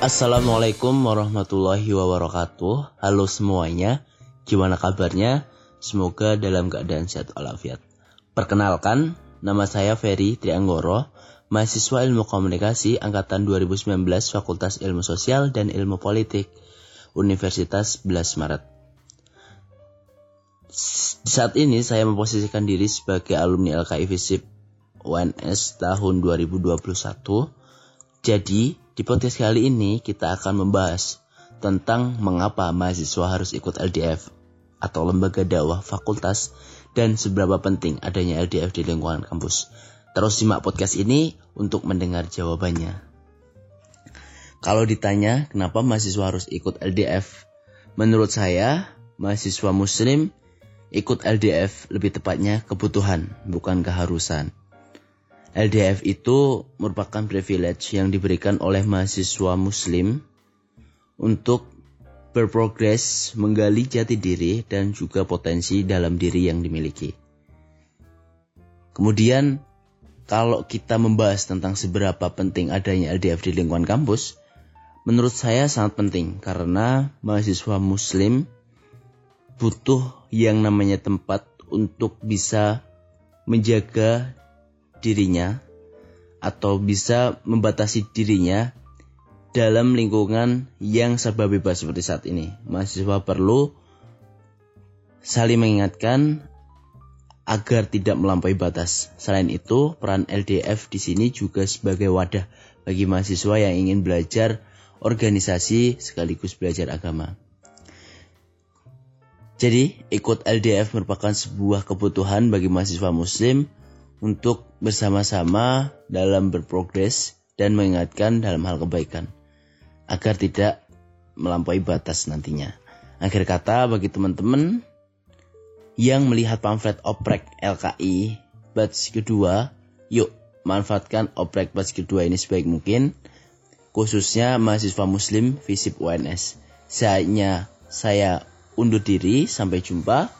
Assalamualaikum warahmatullahi wabarakatuh. Halo semuanya, gimana kabarnya? Semoga dalam keadaan sehat walafiat. Perkenalkan, nama saya Ferry Trianggoro, mahasiswa Ilmu Komunikasi angkatan 2019 Fakultas Ilmu Sosial dan Ilmu Politik, Universitas 11 Maret. Saat ini saya memposisikan diri sebagai alumni LKI FISIP UNS tahun 2021. Jadi, di podcast kali ini kita akan membahas tentang mengapa mahasiswa harus ikut LDF atau lembaga dakwah fakultas dan seberapa penting adanya LDF di lingkungan kampus. Terus simak podcast ini untuk mendengar jawabannya. Kalau ditanya kenapa mahasiswa harus ikut LDF, menurut saya mahasiswa muslim ikut LDF lebih tepatnya kebutuhan bukan keharusan. LDF itu merupakan privilege yang diberikan oleh mahasiswa muslim untuk berprogres menggali jati diri dan juga potensi dalam diri yang dimiliki. Kemudian, kalau kita membahas tentang seberapa penting adanya LDF di lingkungan kampus, menurut saya sangat penting karena mahasiswa muslim butuh yang namanya tempat untuk bisa menjaga dirinya atau bisa membatasi dirinya dalam lingkungan yang serba bebas seperti saat ini. Mahasiswa perlu saling mengingatkan agar tidak melampaui batas. Selain itu, peran LDF di sini juga sebagai wadah bagi mahasiswa yang ingin belajar organisasi sekaligus belajar agama. Jadi, ikut LDF merupakan sebuah kebutuhan bagi mahasiswa muslim untuk bersama-sama dalam berprogres dan mengingatkan dalam hal kebaikan agar tidak melampaui batas nantinya. Akhir kata bagi teman-teman yang melihat pamflet oprek LKI batch kedua, yuk manfaatkan oprek batch kedua ini sebaik mungkin, khususnya mahasiswa muslim FISIP UNS. Saatnya saya undur diri, sampai jumpa.